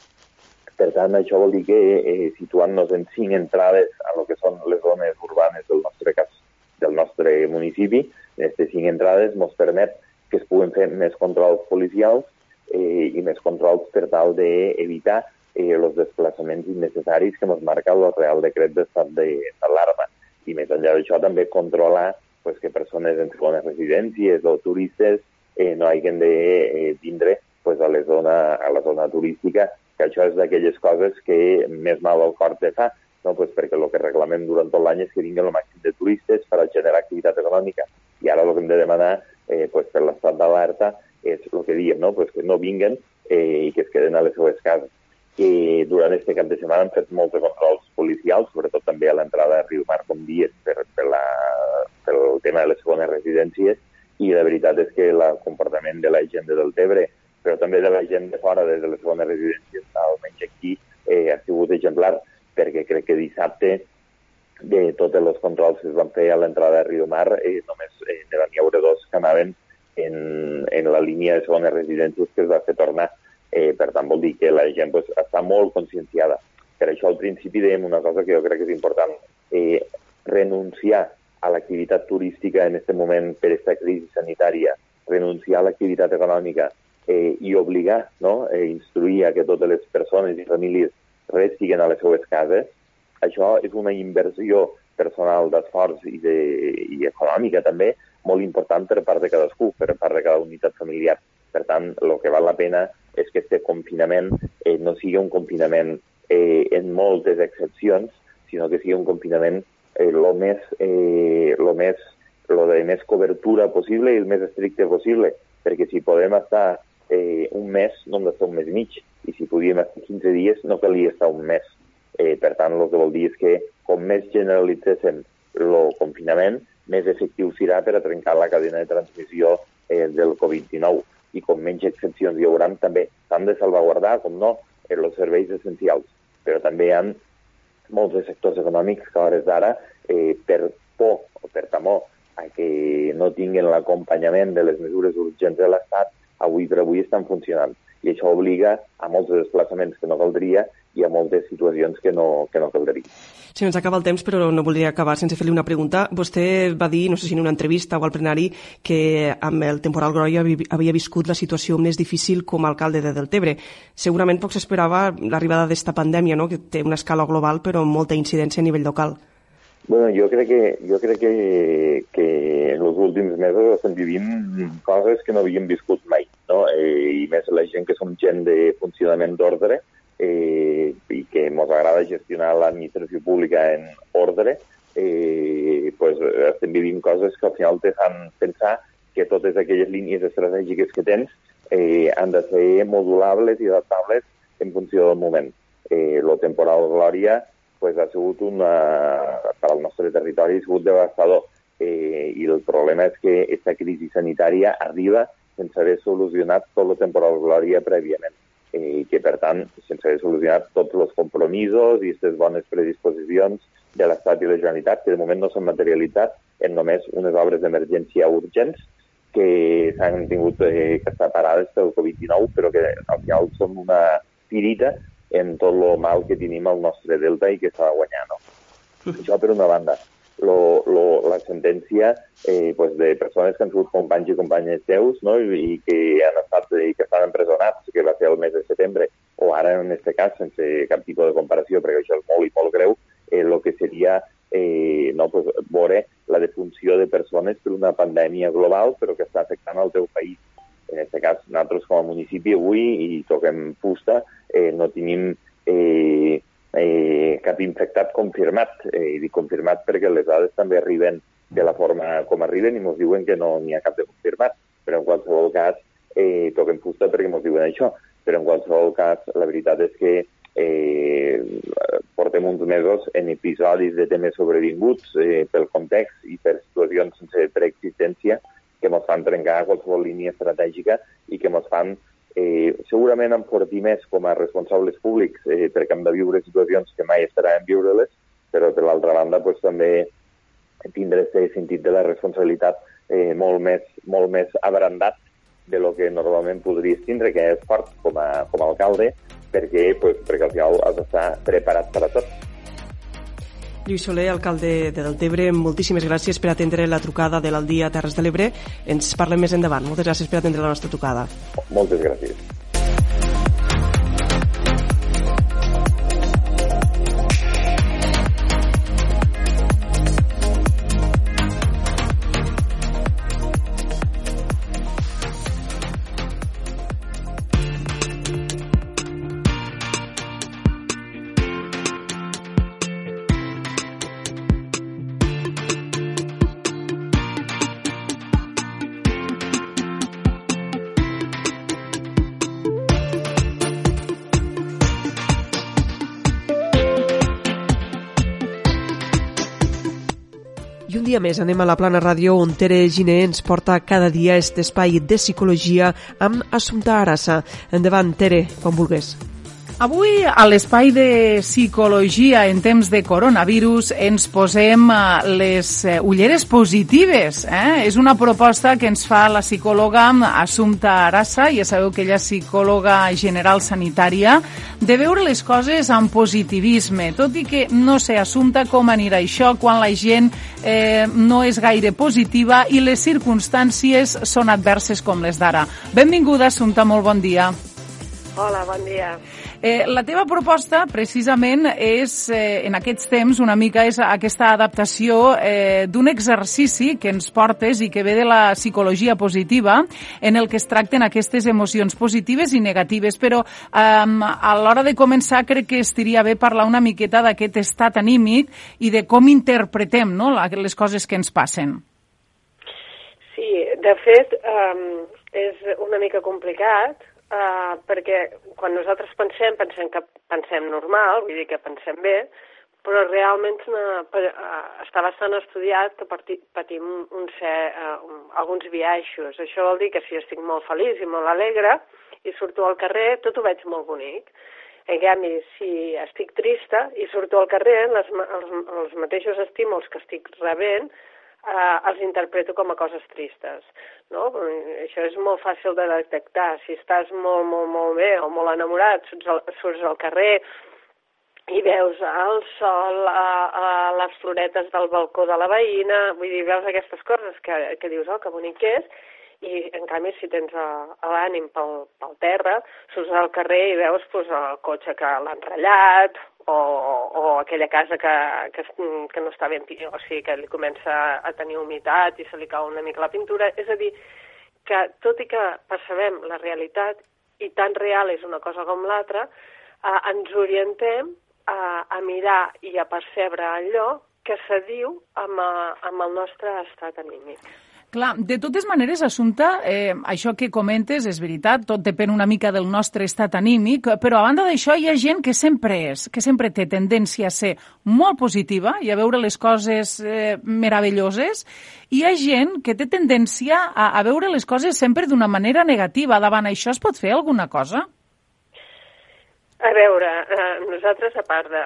Per tant, això vol dir que eh, situant-nos en cinc entrades a lo que són les zones urbanes del nostre cas, del nostre municipi, aquestes cinc entrades ens permet que es puguen fer més controls policials eh, i més controls per tal d'evitar eh, els desplaçaments innecessaris que ens marca el Real Decret d'estat d'alarma. I més enllà d'això també controlar pues, que persones en segones residències o turistes eh, no hagin de eh, vindre pues, a, la zona, a la zona turística, que això és d'aquelles coses que més mal al cor te fa, no? pues perquè el que reclamem durant tot l'any és que vinguin el màxim de turistes per a generar activitat econòmica i ara el que hem de demanar eh, pues, per l'estat d'alerta és el que diem, no? pues que no vinguen eh, i que es queden a les seves cases. I durant aquest cap de setmana hem fet molts controls policials, sobretot també a l'entrada de Riu Mar, com dies, per, per la, pel tema de les segones residències, i la veritat és que el comportament de la gent de Deltebre, però també de la gent de fora, des de les segones residències, almenys aquí, eh, ha sigut exemplar, perquè crec que dissabte de tots els controls que es van fer a l'entrada de Riu Mar, eh, només eh, ne van haure dos que anaven en, en la línia de segones residències que es va fer tornar. Eh, per tant, vol dir que la gent pues, està molt conscienciada. Per això al principi dèiem una cosa que jo crec que és important. Eh, renunciar a l'activitat turística en aquest moment per aquesta crisi sanitària, renunciar a l'activitat econòmica eh, i obligar, no? eh, instruir a que totes les persones i famílies restiguen a les seues cases, això és una inversió personal d'esforç i, de, i econòmica també molt important per part de cadascú, per part de cada unitat familiar. Per tant, el que val la pena és que aquest confinament eh, no sigui un confinament eh, en moltes excepcions, sinó que sigui un confinament eh, més, eh, lo més, lo de més cobertura possible i el més estricte possible, perquè si podem estar eh, un mes, no hem d'estar un mes i mig, i si podíem estar 15 dies, no calia estar un mes. Eh, per tant, el que vol dir és que com més generalitzéssim el confinament, més efectiu serà per a trencar la cadena de transmissió eh, del Covid-19. I com menys excepcions hi haurà, també s'han de salvaguardar, com no, els serveis essencials. Però també hi ha molts de sectors econòmics que a hores d'ara, eh, per por o per temor a que no tinguin l'acompanyament de les mesures urgents de l'Estat, avui per avui estan funcionant. I això obliga a molts desplaçaments que no caldria i a moltes situacions que no, que no caldria. Sí, ens acaba el temps, però no voldria acabar sense fer-li una pregunta. Vostè va dir, no sé si en una entrevista o al plenari, que amb el temporal Groia havia viscut la situació més difícil com a alcalde de Deltebre. Segurament poc s'esperava l'arribada d'esta pandèmia, no? que té una escala global però amb molta incidència a nivell local. Bueno, jo crec que, jo crec que, que en els últims mesos estem vivint coses que no havíem viscut mai? Eh, I més la gent que som gent de funcionament d'ordre, eh, i que ens agrada gestionar l'administració pública en ordre, eh, pues, estem vivint coses que al final te fan pensar que totes aquelles línies estratègiques que tens eh, han de ser modulables i adaptables en funció del moment. Eh, lo temporal Glòria pues, ha sigut una, per al nostre territori ha sigut devastador eh, i el problema és que aquesta crisi sanitària arriba sense haver solucionat tot el temporal Glòria prèviament i que, per tant, sense haver solucionat tots els compromisos i aquestes bones predisposicions de l'Estat i la Generalitat, que de moment no s'han materialitzat en només unes obres d'emergència urgents que s'han tingut eh, que estar parades pel Covid-19, però que al final són una tirita en tot el mal que tenim al nostre delta i que s'ha de guanyar. No? Això per una banda lo, lo, la sentència eh, pues de persones que han sigut companys i companyes seus no? I, i que han estat i que estan empresonats, que va ser el mes de setembre, o ara en aquest cas, sense cap tipus de comparació, perquè això és molt i molt greu, eh, el que seria eh, no, pues, veure la defunció de persones per una pandèmia global, però que està afectant al teu país. En aquest cas, nosaltres com a municipi avui, i toquem fusta, eh, no tenim eh, eh, cap infectat confirmat. Eh, I dic confirmat perquè les dades també arriben de la forma com arriben i ens diuen que no n'hi ha cap de confirmat. Però en qualsevol cas, eh, toquem fusta perquè ens diuen això. Però en qualsevol cas, la veritat és que eh, portem uns mesos en episodis de temes sobrevinguts eh, pel context i per situacions sense preexistència que ens fan trencar qualsevol línia estratègica i que ens fan eh, segurament enfortir més com a responsables públics eh, perquè hem de viure situacions que mai estarem viure-les, però per l'altra banda pues, també tindre aquest sentit de la responsabilitat eh, molt, més, molt més abrandat de lo que normalment podries tindre, que és fort com a, com a alcalde, perquè, pues, perquè al final has d'estar preparat per a tot. Lluís Soler, alcalde de Deltebre, moltíssimes gràcies per atendre la trucada de l'Aldia Terres de l'Ebre. Ens parlem més endavant. Moltes gràcies per atendre la nostra trucada. Moltes gràcies. Més anem a la Plana Ràdio on Tere Giner ens porta cada dia aquest espai de psicologia amb Assumpta Arassa. Endavant, Tere, quan vulgues. Avui, a l'espai de psicologia en temps de coronavirus, ens posem eh, les eh, ulleres positives. Eh? És una proposta que ens fa la psicòloga Assumpta Arassa, ja sabeu que ella és psicòloga general sanitària, de veure les coses amb positivisme, tot i que no sé, Assumpta, com anirà això quan la gent eh, no és gaire positiva i les circumstàncies són adverses com les d'ara. Benvinguda, Assumpta, molt bon dia. Hola, bon dia. Eh, la teva proposta, precisament, és, eh, en aquests temps, una mica és aquesta adaptació eh, d'un exercici que ens portes i que ve de la psicologia positiva, en el que es tracten aquestes emocions positives i negatives. Però eh, a l'hora de començar crec que estiria bé parlar una miqueta d'aquest estat anímic i de com interpretem no, les coses que ens passen. Sí, de fet, um, és una mica complicat, uh, perquè quan nosaltres pensem, pensem que pensem normal, vull dir que pensem bé, però realment una, per, uh, està bastant estudiat que parti, patim un, ser, uh, un, alguns viatges. Això vol dir que si estic molt feliç i molt alegre i surto al carrer, tot ho veig molt bonic. En canvi, si estic trista i surto al carrer, les, els, els mateixos estímuls que estic rebent eh, els interpreto com a coses tristes. No? Això és molt fàcil de detectar. Si estàs molt, molt, molt bé o molt enamorat, surts al, surts al carrer i veus el sol, a, a les floretes del balcó de la veïna, vull dir, veus aquestes coses que, que dius, oh, que bonic és, i en canvi si tens l'ànim pel, pel terra, surts al carrer i veus pues, el cotxe que l'han ratllat o, o aquella casa que, que, que no està ben, o sigui, que li comença a tenir humitat i se li cau una mica la pintura. És a dir, que tot i que percebem la realitat i tan real és una cosa com l'altra, eh, ens orientem a, a mirar i a percebre allò que se diu amb, a, amb el nostre estat anímic. Clar, de totes maneres, Assumpta, eh, això que comentes és veritat, tot depèn una mica del nostre estat anímic, però a banda d'això hi ha gent que sempre és, que sempre té tendència a ser molt positiva i a veure les coses eh, meravelloses, hi ha gent que té tendència a, a veure les coses sempre d'una manera negativa. Davant això es pot fer alguna cosa? A veure, eh, nosaltres, a part de,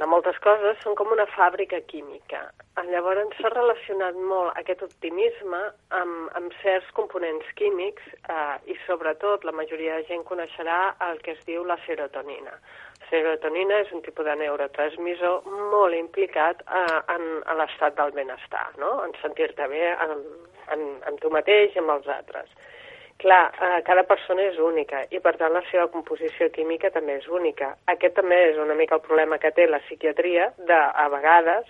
de moltes coses, som com una fàbrica química. Llavors s'ha relacionat molt aquest optimisme amb, amb certs components químics eh, i sobretot la majoria de gent coneixerà el que es diu la serotonina. La serotonina és un tipus de neurotransmissor molt implicat eh, en, en l'estat del benestar, no? en sentir-te bé en, en tu mateix i amb els altres. Clar, eh, cada persona és única i per tant la seva composició química també és única. Aquest també és una mica el problema que té la psiquiatria de, a vegades,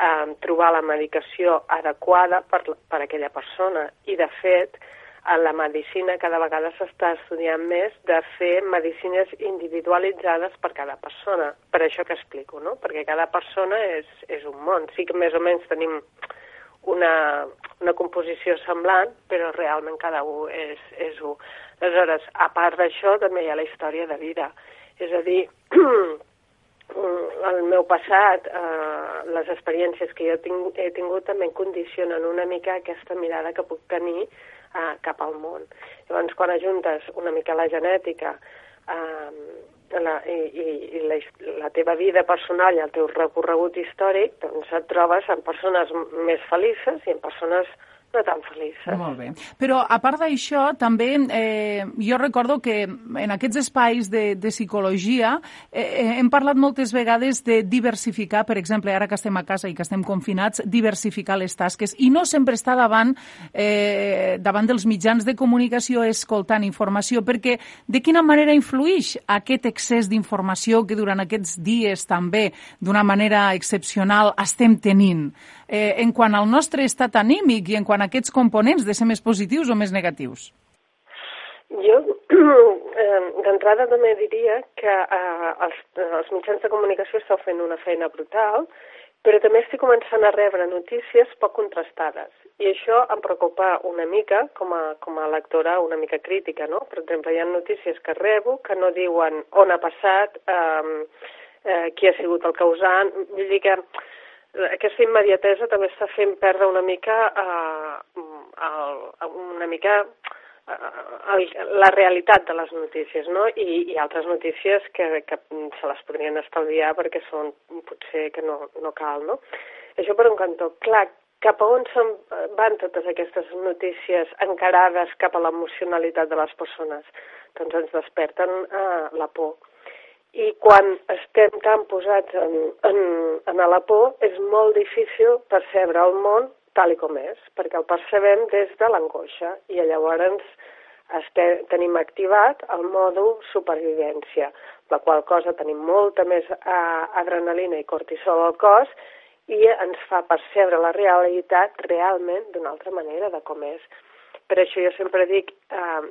eh, trobar la medicació adequada per, per aquella persona. I, de fet, en la medicina cada vegada s'està estudiant més de fer medicines individualitzades per cada persona. Per això que explico, no? Perquè cada persona és, és un món. Sí que més o menys tenim una, una composició semblant, però realment cada un és, és un. Aleshores, a part d'això, també hi ha la història de vida. És a dir, el meu passat, eh, les experiències que jo tinc, he tingut també condicionen una mica aquesta mirada que puc tenir eh, cap al món. Llavors, quan ajuntes una mica la genètica, eh, la, i, i, i la, la teva vida personal i el teu recorregut històric, doncs et trobes en persones més felices i en persones no tan felices. Molt bé. Però, a part d'això, també eh, jo recordo que en aquests espais de, de psicologia eh, eh, hem parlat moltes vegades de diversificar, per exemple, ara que estem a casa i que estem confinats, diversificar les tasques i no sempre estar davant, eh, davant dels mitjans de comunicació escoltant informació, perquè de quina manera influeix aquest excés d'informació que durant aquests dies també, d'una manera excepcional, estem tenint? Eh, en quant al nostre estat anímic i en quant a aquests components de ser més positius o més negatius? Jo, eh, d'entrada també diria que eh, els, els mitjans de comunicació estan fent una feina brutal, però també estic començant a rebre notícies poc contrastades. I això em preocupa una mica, com a, com a lectora, una mica crítica, no? Per exemple, hi ha notícies que rebo que no diuen on ha passat, eh, eh, qui ha sigut el causant, vull dir que aquesta immediatesa també està fent perdre una mica eh, el, una mica eh, la realitat de les notícies, no? I, i altres notícies que, que se les podrien estalviar perquè són potser que no, no cal, no? Això per un cantó. Clar, cap a on se'n van totes aquestes notícies encarades cap a l'emocionalitat de les persones? Doncs ens desperten eh, la por i quan estem tan posats en, en, en la por és molt difícil percebre el món tal com és, perquè el percebem des de l'angoixa i llavors estem, tenim activat el mòdul supervivència, la qual cosa tenim molta més adrenalina i cortisol al cos i ens fa percebre la realitat realment d'una altra manera de com és. Per això jo sempre dic, eh,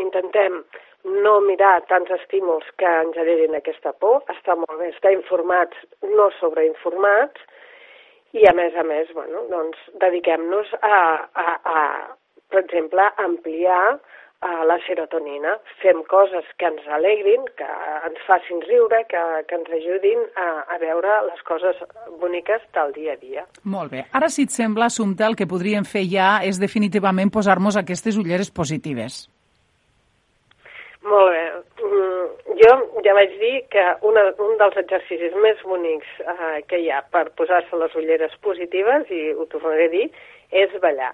intentem no mirar tants estímuls que ens generin aquesta por, està molt bé, estar informats, no sobreinformats, i a més a més, bueno, doncs dediquem-nos a, a, a, per exemple, a ampliar a la serotonina. Fem coses que ens alegrin, que ens facin riure, que, que ens ajudin a, a veure les coses boniques del dia a dia. Molt bé. Ara, si et sembla, Assumpta, el que podríem fer ja és definitivament posar-nos aquestes ulleres positives. Molt bé. Mm, jo ja vaig dir que una, un dels exercicis més bonics eh, que hi ha per posar-se les ulleres positives, i ho tornaré a dir, és ballar.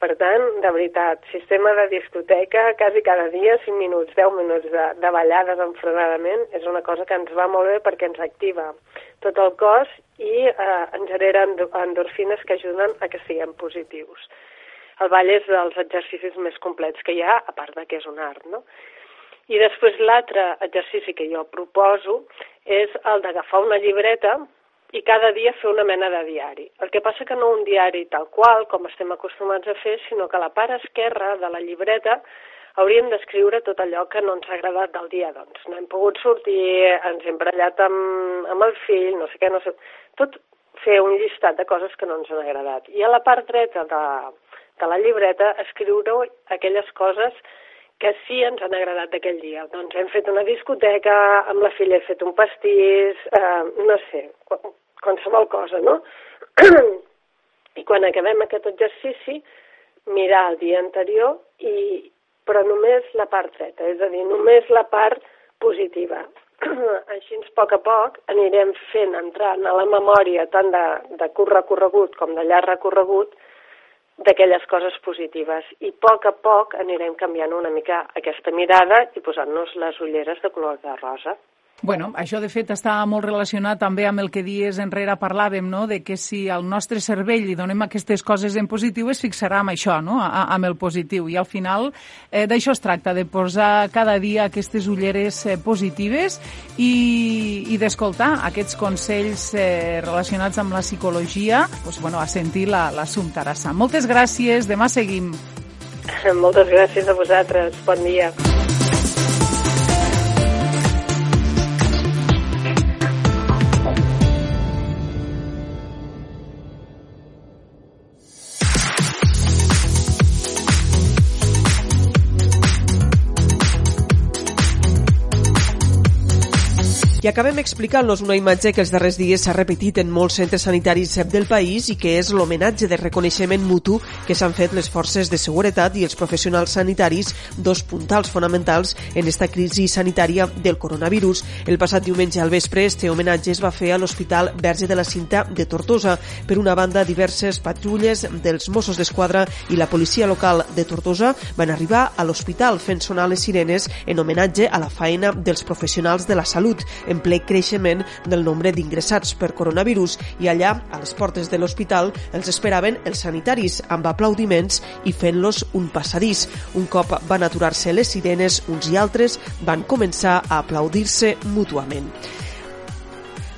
Per tant, de veritat, sistema de discoteca, quasi cada dia, 5 minuts, 10 minuts de, de ballar desenfrenadament, és una cosa que ens va molt bé perquè ens activa tot el cos i eh, ens genera endorfines que ajuden a que siguem positius. El ball és dels exercicis més complets que hi ha, a part de que és un art, no? I després l'altre exercici que jo proposo és el d'agafar una llibreta i cada dia fer una mena de diari. El que passa que no un diari tal qual, com estem acostumats a fer, sinó que a la part esquerra de la llibreta hauríem d'escriure tot allò que no ens ha agradat del dia. Doncs no hem pogut sortir, ens hem brallat amb, amb el fill, no sé què, no sé... Tot fer un llistat de coses que no ens han agradat. I a la part dreta de, de la llibreta escriure aquelles coses que sí ens han agradat aquell dia. Doncs hem fet una discoteca, amb la filla he fet un pastís, eh, no sé, qualsevol cosa, no? I quan acabem aquest exercici, mirar el dia anterior, i, però només la part dreta, és a dir, només la part positiva. Així, a poc a poc, anirem fent entrar a la memòria tant de, de curt recorregut com de llarg recorregut d'aquelles coses positives i a poc a poc anirem canviant una mica aquesta mirada i posant-nos les ulleres de color de rosa. Bueno, això de fet està molt relacionat també amb el que dies enrere parlàvem, no? de que si al nostre cervell li donem aquestes coses en positiu es fixarà amb això, no? A, amb el positiu. I al final eh, d'això es tracta, de posar cada dia aquestes ulleres eh, positives i, i d'escoltar aquests consells eh, relacionats amb la psicologia, pues, bueno, a sentir la, la Sum Tarassa. Moltes gràcies, demà seguim. Moltes gràcies a vosaltres, bon dia. Acabem explicant-nos una imatge que els darrers dies s'ha repetit en molts centres sanitaris del país i que és l'homenatge de reconeixement mutu que s'han fet les forces de seguretat i els professionals sanitaris, dos puntals fonamentals en esta crisi sanitària del coronavirus. El passat diumenge al vespre, este homenatge es va fer a l'Hospital Verge de la Cinta de Tortosa. Per una banda, diverses patrulles dels Mossos d'Esquadra i la policia local de Tortosa van arribar a l'hospital fent sonar les sirenes en homenatge a la feina dels professionals de la salut ple creixement del nombre d'ingressats per coronavirus i allà, a les portes de l'hospital, els esperaven els sanitaris amb aplaudiments i fent-los un passadís. Un cop van aturar-se les sirenes, uns i altres van començar a aplaudir-se mútuament.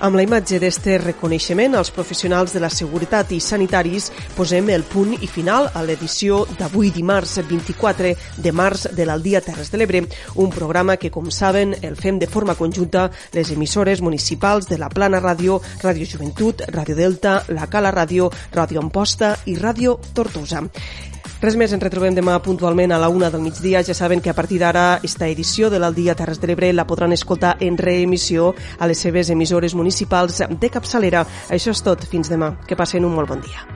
Amb la imatge d'este reconeixement als professionals de la seguretat i sanitaris posem el punt i final a l'edició d'avui dimarts 24 de març de l'Aldia Terres de l'Ebre, un programa que, com saben, el fem de forma conjunta les emissores municipals de la Plana Ràdio, Ràdio Joventut, Ràdio Delta, la Cala Ràdio, Ràdio Amposta i Ràdio Tortosa. Res més, ens retrobem demà puntualment a la una del migdia. Ja saben que a partir d'ara esta edició de l'Aldia Terres de l'Ebre la podran escoltar en reemissió a les seves emissores municipals de capçalera. Això és tot. Fins demà. Que passen un molt bon dia.